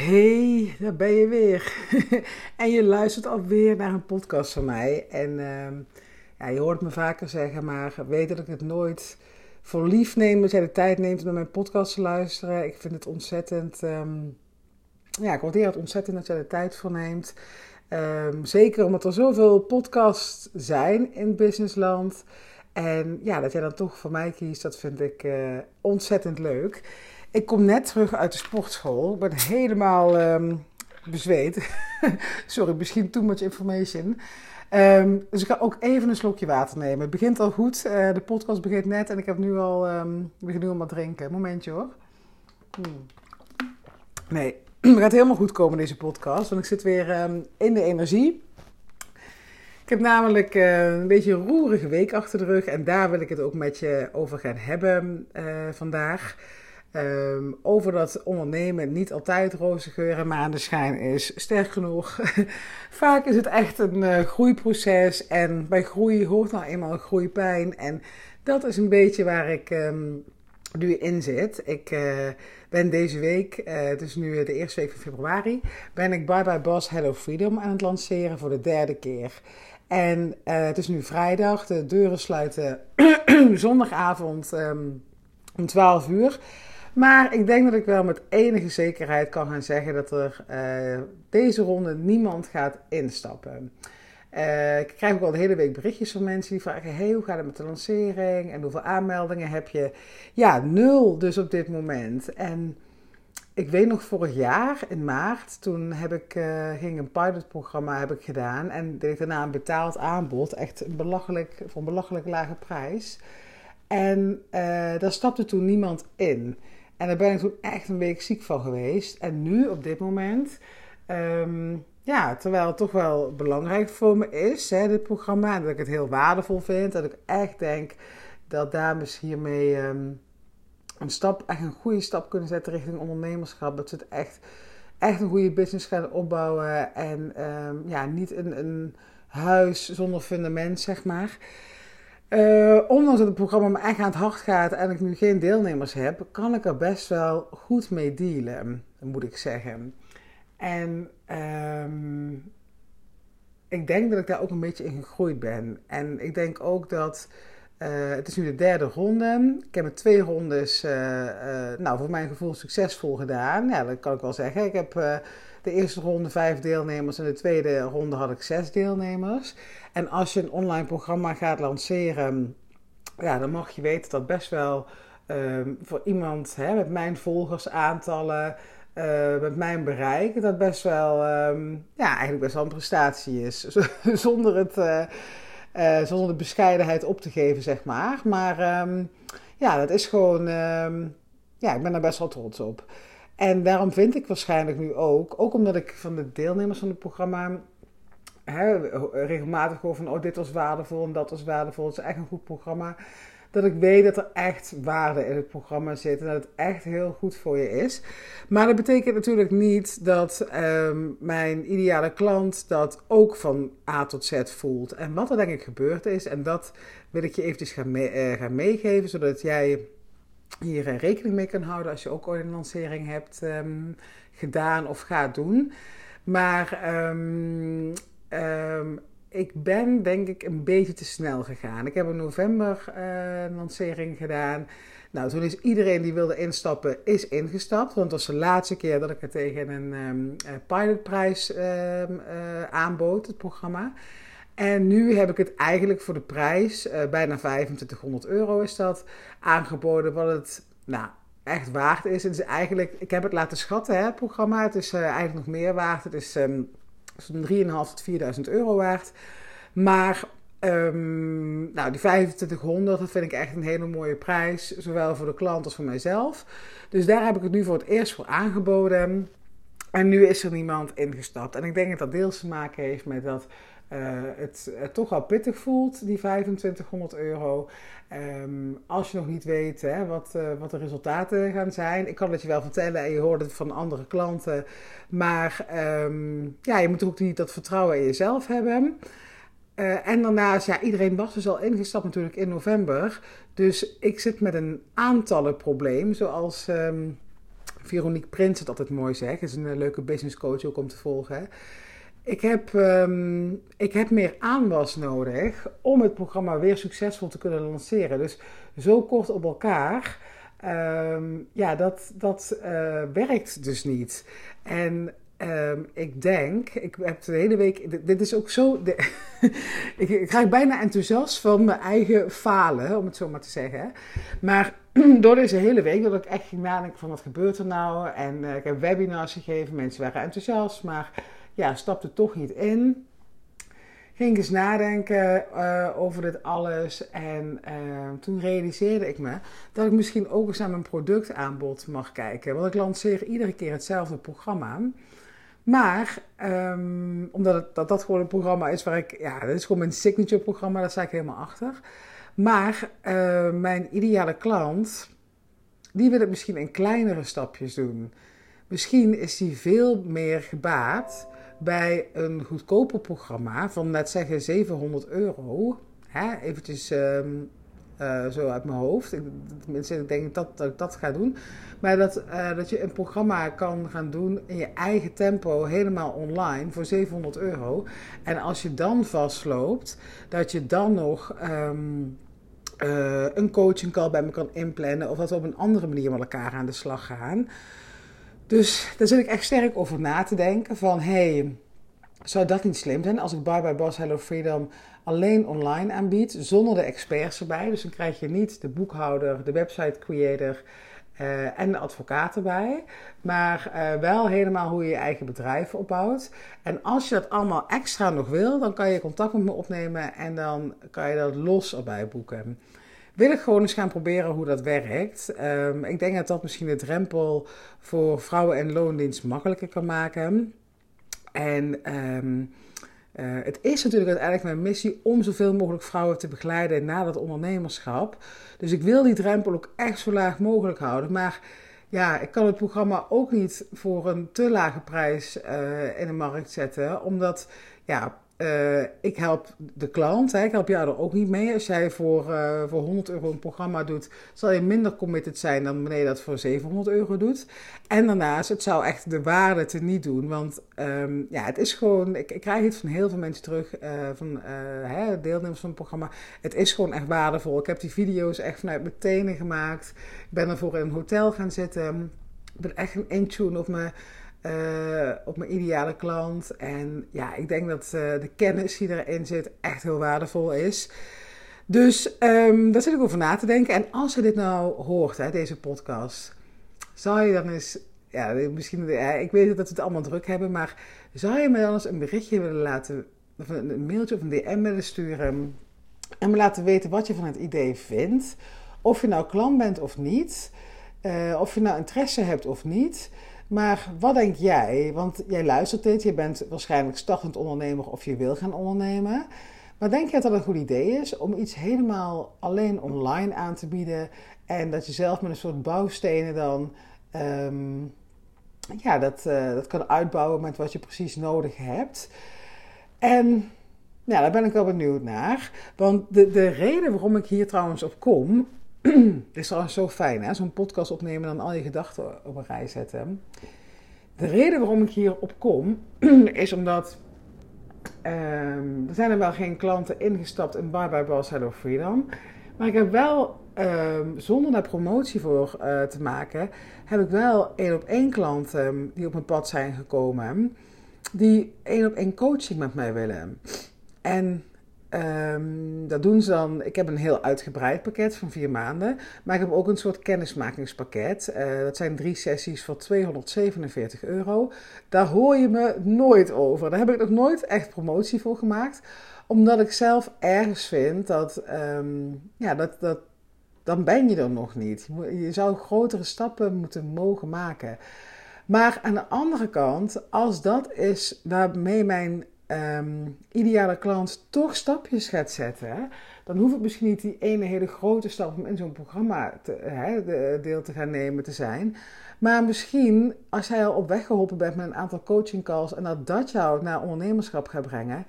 Hey, daar ben je weer. en je luistert alweer naar een podcast van mij. En uh, ja, je hoort me vaker zeggen, maar weet dat ik het nooit voor lief neem dat jij de tijd neemt om naar mijn podcast te luisteren. Ik vind het ontzettend, um, ja, ik waardeer het ontzettend dat jij de tijd voor neemt. Um, zeker omdat er zoveel podcasts zijn in businessland. En ja, dat jij dan toch voor mij kiest, dat vind ik uh, ontzettend leuk. Ik kom net terug uit de sportschool. Ik ben helemaal um, bezweet. Sorry, misschien too much information. Um, dus ik ga ook even een slokje water nemen. Het begint al goed. Uh, de podcast begint net en ik heb nu al, um, begin nu al drinken. Momentje hoor. Hmm. Nee, het gaat helemaal goed komen deze podcast. Want ik zit weer um, in de energie. Ik heb namelijk uh, een beetje een roerige week achter de rug. En daar wil ik het ook met je over gaan hebben uh, vandaag. Um, over dat ondernemen niet altijd roze geur en maneschijn is. Sterk genoeg, vaak is het echt een uh, groeiproces. En bij groei hoort nou eenmaal groeipijn. En dat is een beetje waar ik um, nu in zit. Ik uh, ben deze week, uh, het is nu de eerste week van februari, ben ik Bye Bye Boss Hello Freedom aan het lanceren voor de derde keer. En het is nu vrijdag, de deuren sluiten zondagavond um, om 12 uur. Maar ik denk dat ik wel met enige zekerheid kan gaan zeggen dat er uh, deze ronde niemand gaat instappen. Uh, ik krijg ook al de hele week berichtjes van mensen die vragen: hey, hoe gaat het met de lancering en hoeveel aanmeldingen heb je? Ja, nul dus op dit moment. En ik weet nog vorig jaar in maart, toen heb ik, uh, ging een pilotprogramma heb ik gedaan en deed ik daarna een betaald aanbod, echt een belachelijk, voor een belachelijk lage prijs. En daar stapte toen niemand in. En daar ben ik toen echt een week ziek van geweest. En nu, op dit moment, um, ja, terwijl het toch wel belangrijk voor me is, hè, dit programma, en dat ik het heel waardevol vind, dat ik echt denk dat dames hiermee um, een stap, echt een goede stap kunnen zetten richting ondernemerschap. Dat ze het echt, echt een goede business gaan opbouwen en um, ja, niet een, een huis zonder fundament, zeg maar. Uh, ondanks dat het programma me echt aan het hart gaat en ik nu geen deelnemers heb, kan ik er best wel goed mee dealen, moet ik zeggen. En um, ik denk dat ik daar ook een beetje in gegroeid ben. En ik denk ook dat. Uh, het is nu de derde ronde. Ik heb het twee rondes, uh, nou, voor mijn gevoel succesvol gedaan. Ja, dat kan ik wel zeggen. Ik heb de eerste ronde vijf deelnemers en de tweede ronde had ik zes deelnemers. En als je een online programma gaat lanceren, ja, dan mag je weten dat best wel um, voor iemand hè, met mijn volgersaantallen, uh, met mijn bereik, dat best wel, um, ja, eigenlijk best wel een prestatie is. zonder, het, uh, zonder de bescheidenheid op te geven, zeg maar. Maar um, ja, dat is gewoon, ja, ik ben daar best wel trots op. En daarom vind ik waarschijnlijk nu ook, ook omdat ik van de deelnemers van het programma regelmatig hoor van, oh dit was waardevol en dat was waardevol, het is echt een goed programma. Dat ik weet dat er echt waarde in het programma zit en dat het echt heel goed voor je is. Maar dat betekent natuurlijk niet dat um, mijn ideale klant dat ook van A tot Z voelt. En wat er denk ik gebeurd is, en dat wil ik je eventjes gaan, mee, uh, gaan meegeven, zodat jij hier rekening mee kan houden als je ook ooit een lancering hebt um, gedaan of gaat doen. Maar um, ik ben denk ik een beetje te snel gegaan. Ik heb in november een lancering gedaan. Nou, toen is iedereen die wilde instappen, is ingestapt. Want het was de laatste keer dat ik het tegen een um, pilotprijs um, aanbood, het programma. En nu heb ik het eigenlijk voor de prijs, bijna 2500 euro is dat, aangeboden. Wat het nou, echt waard is. Het is eigenlijk, ik heb het laten schatten, hè, het programma. Het is eigenlijk nog meer waard. Het is um, zo'n 3.500 tot 4.000 euro waard. Maar um, nou, die 2500, dat vind ik echt een hele mooie prijs. Zowel voor de klant als voor mijzelf. Dus daar heb ik het nu voor het eerst voor aangeboden. En nu is er niemand ingestapt. En ik denk dat dat deels te maken heeft met dat het, het, toch wel pittig voelt, die 2500 euro. Um, als je nog niet weet hè, wat, uh, wat de resultaten gaan zijn. Ik kan het je wel vertellen en je hoort het van andere klanten. Maar um, ja, je moet ook niet dat vertrouwen in jezelf hebben. Uh, en daarnaast, ja, iedereen was dus al ingestapt natuurlijk in november. Dus ik zit met een aantallenprobleem, zoals... Um, Veronique Prins het altijd mooi zegt. is een leuke business coach ook om te volgen. Ik heb, ehm, ik heb meer aanwas nodig om het programma weer succesvol te kunnen lanceren. Dus zo kort op elkaar, ehm, ja, dat, dat uh, werkt dus niet. En um, ik denk, ik heb de hele week, dit, is ook zo, ik, ik bijna enthousiast van mijn eigen falen, om het zo maar te zeggen. Maar door deze hele week, dat ik echt ging nadenken van wat gebeurt er nou. En uh, ik heb webinars gegeven, mensen waren enthousiast, maar ja, stapte toch niet in. Ging eens nadenken uh, over dit alles. En uh, toen realiseerde ik me dat ik misschien ook eens naar mijn productaanbod mag kijken. Want ik lanceer iedere keer hetzelfde programma. Maar um, omdat het, dat, dat gewoon een programma is waar ik, ja, dat is gewoon mijn signature programma, daar sta ik helemaal achter. Maar uh, mijn ideale klant, die wil het misschien in kleinere stapjes doen. Misschien is die veel meer gebaat bij een goedkoper programma van, laat zeggen, 700 euro. Hè, eventjes um, uh, zo uit mijn hoofd. Tenminste, ik denk dat, dat ik dat ga doen. Maar dat, uh, dat je een programma kan gaan doen in je eigen tempo, helemaal online, voor 700 euro. En als je dan vastloopt, dat je dan nog... Um, uh, een coaching call bij me kan inplannen. Of dat we op een andere manier met elkaar aan de slag gaan. Dus daar zit ik echt sterk over na te denken. Van hey, zou dat niet slim zijn als ik Bye Bye Boss Hello Freedom alleen online aanbied, zonder de experts erbij. Dus dan krijg je niet de boekhouder, de website creator uh, en de advocaat erbij. Maar uh, wel helemaal hoe je je eigen bedrijf opbouwt. En als je dat allemaal extra nog wil, dan kan je contact met me opnemen en dan kan je dat los erbij boeken. Wil ik gewoon eens gaan proberen hoe dat werkt. Um, ik denk dat dat misschien de drempel voor vrouwen en loondienst makkelijker kan maken. En um, uh, het is natuurlijk uiteindelijk mijn missie om zoveel mogelijk vrouwen te begeleiden na dat ondernemerschap. Dus ik wil die drempel ook echt zo laag mogelijk houden. Maar ja, ik kan het programma ook niet voor een te lage prijs uh, in de markt zetten. Omdat ja, uh, ik help de klant, ik help jou er ook niet mee. Als jij voor, uh, voor 100 euro een programma doet, zal je minder committed zijn dan wanneer je dat voor 700 euro doet. En daarnaast, het zou echt de waarde te niet doen. Want um, ja, het is gewoon, ik, ik, krijg het van heel veel mensen terug, uh, van hè, deelnemers van het programma. Het is gewoon echt waardevol. Ik heb die video's echt vanuit mijn tenen gemaakt. Ik ben ervoor in een hotel gaan zitten. Ik ben echt een intune op mijn uh, op mijn ideale klant. En ja, ik denk dat uh, de kennis die erin zit echt heel waardevol is. Dus um, daar zit ik over na te denken. En als je dit nou hoort, hè, deze podcast, zou je dan eens, ja, misschien, ik weet dat we het allemaal druk hebben, maar zou je me dan eens een berichtje willen laten, of een mailtje of een DM willen sturen en me laten weten wat je van het idee vindt? Of je nou klant bent of niet, uh, of je nou interesse hebt of niet. Maar wat denk jij? Want jij luistert dit, je bent waarschijnlijk startend ondernemer of je wil gaan ondernemen. Maar denk je dat dat een goed idee is om iets helemaal alleen online aan te bieden en dat je zelf met een soort bouwstenen dan um, ja, dat, uh, dat kan uitbouwen met wat je precies nodig hebt? En ja, daar ben ik wel benieuwd naar. Want de, de reden waarom ik hier trouwens op kom, het is trouwens zo fijn, hè? Zo'n podcast opnemen en dan al je gedachten op een rij zetten. De reden waarom ik hierop kom, is omdat um, er zijn er wel geen klanten ingestapt in Bye Bye Boss Hello Freedom. Maar ik heb wel, um, zonder daar promotie voor uh, te maken, heb ik wel één op één klanten die op mijn pad zijn gekomen, die één op één coaching met mij willen. En Um, dat doen ze dan. Ik heb een heel uitgebreid pakket van vier maanden. Maar ik heb ook een soort kennismakingspakket. Uh, dat zijn drie sessies voor 247 euro. Daar hoor je me nooit over. Daar heb ik nog nooit echt promotie voor gemaakt. Omdat ik zelf ergens vind dat. Um, ja, dat, dat. Dan ben je er nog niet. Je zou grotere stappen moeten mogen maken. Maar aan de andere kant, als dat is waarmee mijn um, ideale klant toch stapjes gaat zetten, dan hoeft het misschien niet die ene hele grote stap om in zo'n programma hè, de, deel te gaan nemen te zijn. Maar misschien als jij al op weg geholpen bent met een aantal coaching calls en dat dat jou naar ondernemerschap gaat brengen.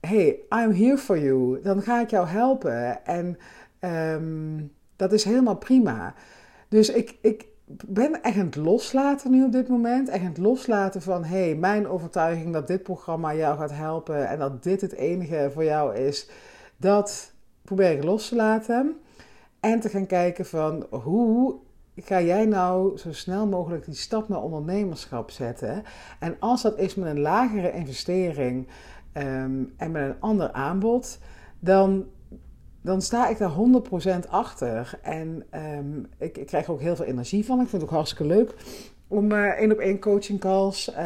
Hey, I'm here for you. Dan ga ik jou helpen. En um, dat is helemaal prima. Dus ik, ik, ben echt aan het loslaten nu op dit moment. Echt aan het loslaten van, hé, hey, mijn overtuiging dat dit programma jou gaat helpen en dat dit het enige voor jou is, dat probeer ik los te laten. En te gaan kijken van, hoe ga jij nou zo snel mogelijk die stap naar ondernemerschap zetten? En als dat is met een lagere investering ehm, en met een ander aanbod, dan dan sta ik daar 100% achter. En um, ik, ik, krijg ook heel veel energie van. Ik vind het ook hartstikke leuk om uh, één op één coaching calls uh,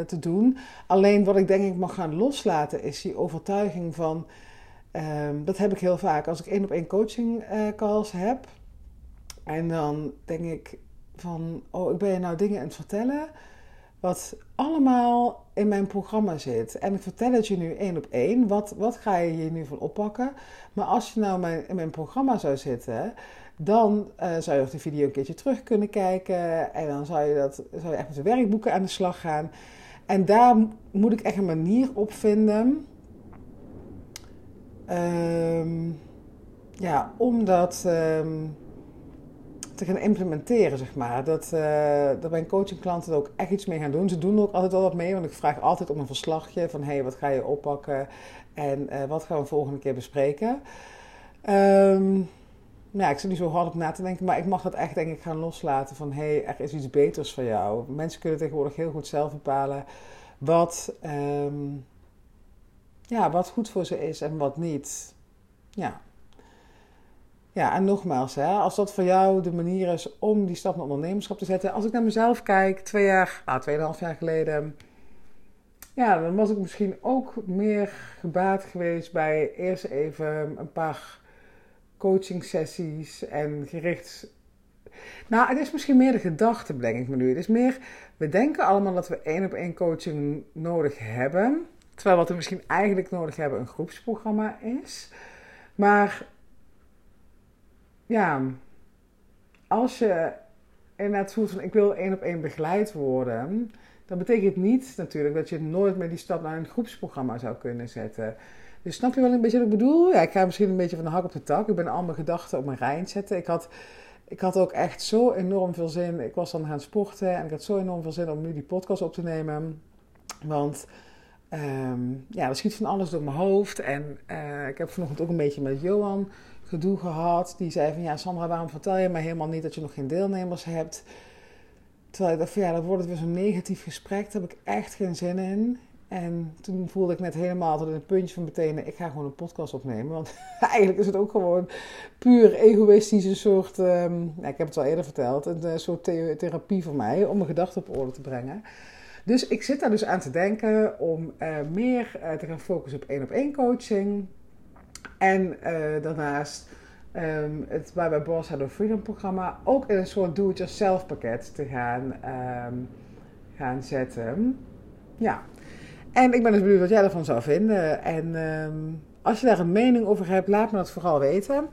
te doen. Alleen wat ik denk ik mag gaan loslaten is die overtuiging van... Um, dat heb ik heel vaak. Als ik één op één coaching uh, calls heb... en dan denk ik van... oh, ik ben je nou dingen aan het vertellen wat allemaal in mijn programma zit. En ik vertel het je nu één op één. Wat, wat ga je hier nu van oppakken? Maar als je nou mijn, in mijn programma zou zitten, dan uh, zou je ook de video een keertje terug kunnen kijken. En dan zou je, dat, zou je echt met de werkboeken aan de slag gaan. En daar moet ik echt een manier op vinden. Um, ja, omdat. Um, te gaan implementeren, zeg maar. Dat, uh, dat mijn coachingklanten er ook echt iets mee gaan doen. Ze doen er ook altijd wel wat mee, want ik vraag altijd om een verslagje van... hé, hey, wat ga je oppakken en uh, wat gaan we volgende keer bespreken? Um, ja, ik zit niet zo hard op na te denken, maar ik mag dat echt denk ik gaan loslaten van... hé, hey, er is iets beters voor jou. Mensen kunnen tegenwoordig heel goed zelf bepalen wat, um, ja, wat goed voor ze is en wat niet. Ja, ja, en nogmaals, hè, als dat voor jou de manier is om die stap naar ondernemerschap te zetten. Als ik naar mezelf kijk, twee jaar, nou, tweeënhalf jaar geleden. Ja, dan was ik misschien ook meer gebaat geweest bij eerst even een paar coaching sessies en gericht. Nou, het is misschien meer de gedachte, denk ik me nu. Het is meer, we denken allemaal dat we één op één coaching nodig hebben. Terwijl wat we misschien eigenlijk nodig hebben een groepsprogramma is. Maar ja, als je inderdaad voelt van ik wil één op één begeleid worden, dan betekent niet natuurlijk dat je nooit meer die stap naar een groepsprogramma zou kunnen zetten. Dus snap je wel een beetje wat ik bedoel? Ja, ik ga misschien een beetje van de hak op de tak. Ik ben al mijn gedachten op mijn rij zetten. Ik had, ik had ook echt zo enorm veel zin. Ik was dan gaan sporten en ik had zo enorm veel zin om nu die podcast op te nemen. Want um, ja, er schiet van alles door mijn hoofd. En uh, ik heb vanochtend ook een beetje met Johan gedoe gehad. Die zei van ja, Sandra, waarom vertel je mij helemaal niet dat je nog geen deelnemers hebt? Terwijl ik dacht ja, dan wordt het weer zo'n negatief gesprek. Daar heb ik echt geen zin in. En toen voelde ik net helemaal tot een puntje van meteen, ik ga gewoon een podcast opnemen. Want eigenlijk is het ook gewoon puur egoïstisch een soort, ja, ik heb het al eerder verteld, een, een soort therapie voor mij om mijn gedachten op orde te brengen. Dus ik zit daar dus aan te denken om uh, meer uh, te gaan focussen op één op één coaching. En uh, daarnaast um, het Bye Boss Shadow Freedom programma ook in een soort do-it-yourself pakket te gaan, um, gaan zetten. Ja. En ik ben dus benieuwd wat jij ervan zou vinden. En um, als je daar een mening over hebt, laat me dat vooral weten.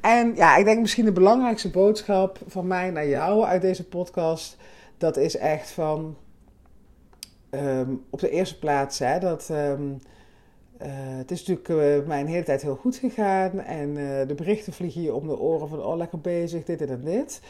En ja, ik denk misschien de belangrijkste boodschap van mij naar jou uit deze podcast. Dat is echt van um, op de eerste plaats hè, dat um, uh, het is natuurlijk uh, mij een hele tijd heel goed gegaan. En uh, de berichten vliegen je om de oren van, oh lekker bezig, dit en dit.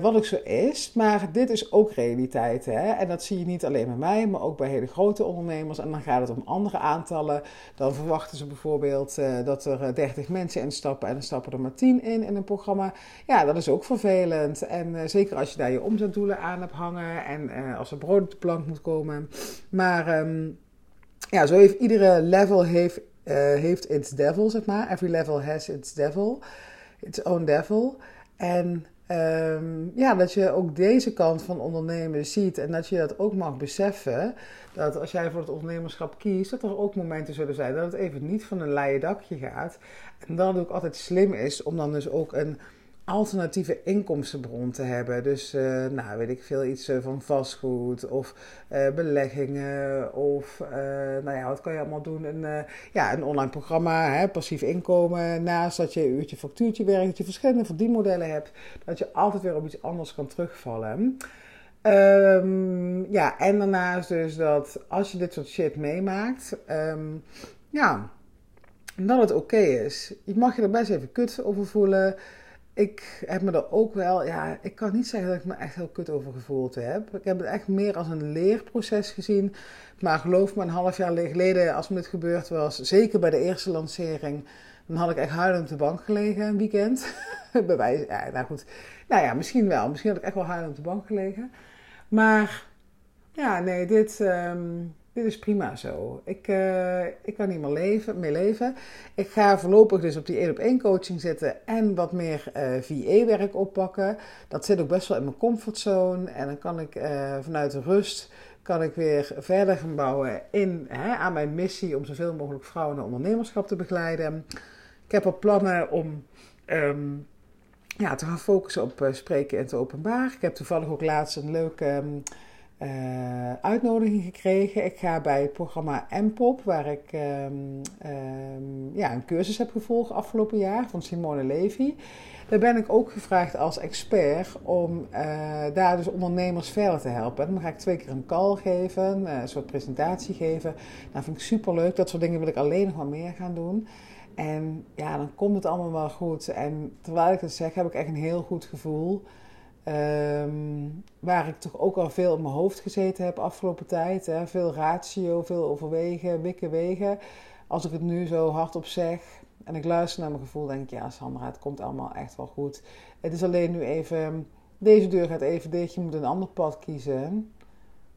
Wat ook zo is. Maar dit is ook realiteit. Hè? En dat zie je niet alleen bij mij, maar ook bij hele grote ondernemers. En dan gaat het om andere aantallen. Dan verwachten ze bijvoorbeeld dat er 30 mensen instappen en dan stappen er maar 10 in in een programma. Ja, dat is ook vervelend. En zeker als je daar je omzetdoelen aan hebt hangen en als er brood op de plank moet komen. Maar... Um, ja, zo heeft iedere level heeft, heeft its devil, zeg maar. Every level has its devil, its own devil. En um, ja, dat je ook deze kant van ondernemen ziet en dat je dat ook mag beseffen. Dat als jij voor het ondernemerschap kiest, dat er ook momenten zullen zijn dat het even niet van een leien dakje gaat. En dat het ook altijd slim is om dan dus ook een alternatieve inkomstenbron te hebben. Dus, uh, nou weet ik veel, iets uh, van vastgoed of uh, beleggingen of, nou ja, wat kan je allemaal doen? Een, ja, een online programma, hè, passief inkomen, naast dat je uurtje factuurtje werkt, dat je verschillende verdienmodellen hebt, dat je altijd weer op iets anders kan terugvallen. Um, ja, en daarnaast dus dat als je dit soort shit meemaakt, um, ja, dat het oké is. Je mag je er best even kut over voelen. Ik heb me er ook wel, ja, ik kan niet zeggen dat ik me echt heel kut over gevoeld heb. Ik heb het echt meer als een leerproces gezien. Maar geloof me, een half jaar geleden, als me dit gebeurd was, zeker bij de eerste lancering, dan had ik echt huilend op de bank gelegen een weekend. bij wijze, nou goed. Nou ja, misschien wel. Misschien had ik echt wel huilend op de bank gelegen. Maar ja, nee, dit, ehm, dit is prima zo. Ik, uh, ik kan niet meer leven, mee leven. Ik ga voorlopig dus op die 1 op 1 coaching zitten en wat meer uh, eh, VA-werk oppakken. Dat zit ook best wel in mijn comfortzone. En dan kan ik uh, vanuit de rust kan ik weer verder gaan bouwen in, hè, aan mijn missie om zoveel mogelijk vrouwen naar ondernemerschap te begeleiden. Ik heb al plannen om um, ja, te gaan focussen op spreken en te openbaar. Ik heb toevallig ook laatst een leuke... Um, uh, uitnodiging gekregen. Ik ga bij het programma MPOP, waar ik um, um, ja, een cursus heb gevolgd afgelopen jaar van Simone Levy. Daar ben ik ook gevraagd als expert om uh, daar dus ondernemers verder te helpen. Dan ga ik twee keer een call geven, uh, een soort presentatie geven. Dat vind ik super leuk. Dat soort dingen wil ik alleen nog maar meer gaan doen. En ja, dan komt het allemaal wel goed. En terwijl ik het zeg, heb ik echt een heel goed gevoel. Um, waar ik toch ook al veel in mijn hoofd gezeten heb afgelopen tijd. Hè. Veel ratio, veel overwegen, wikken, wegen. Als ik het nu zo hardop zeg en ik luister naar mijn gevoel, denk ik, ja Sandra, het komt allemaal echt wel goed. Het is alleen nu even, deze deur gaat even dicht, je moet een ander pad kiezen.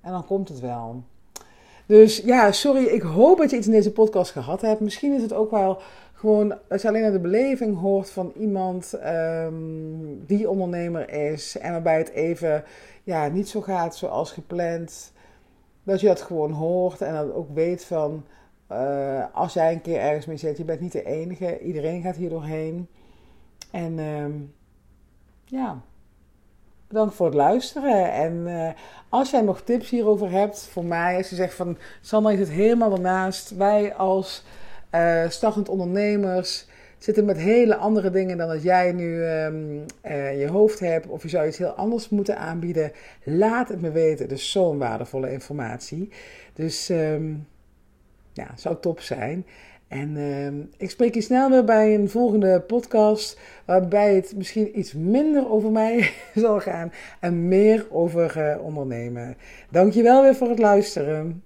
En dan komt het wel. Dus ja, sorry, ik hoop dat je iets in deze podcast gehad hebt. Misschien is het ook wel gewoon, als je alleen naar de beleving hoort van iemand um, die ondernemer is en waarbij het even ja, niet zo gaat zoals gepland, dat je dat gewoon hoort en dat ook weet van uh, als jij een keer ergens mee zit, je bent niet de enige, iedereen gaat hier doorheen. En um, ja, bedankt voor het luisteren. En uh, als jij nog tips hierover hebt voor mij, als je zegt van Sandra is het helemaal ernaast, wij als uh, startend ondernemers zitten met hele andere dingen dan dat jij nu um, je hoofd hebt. Of je zou iets heel anders moeten aanbieden. Laat het me weten. Dus zo'n waardevolle informatie. Dus um, ja, zou top zijn. En uh, ik spreek je snel weer bij een volgende podcast. Waarbij het misschien iets minder over mij zal gaan. En meer over uh, ondernemen. Dankjewel weer voor het luisteren.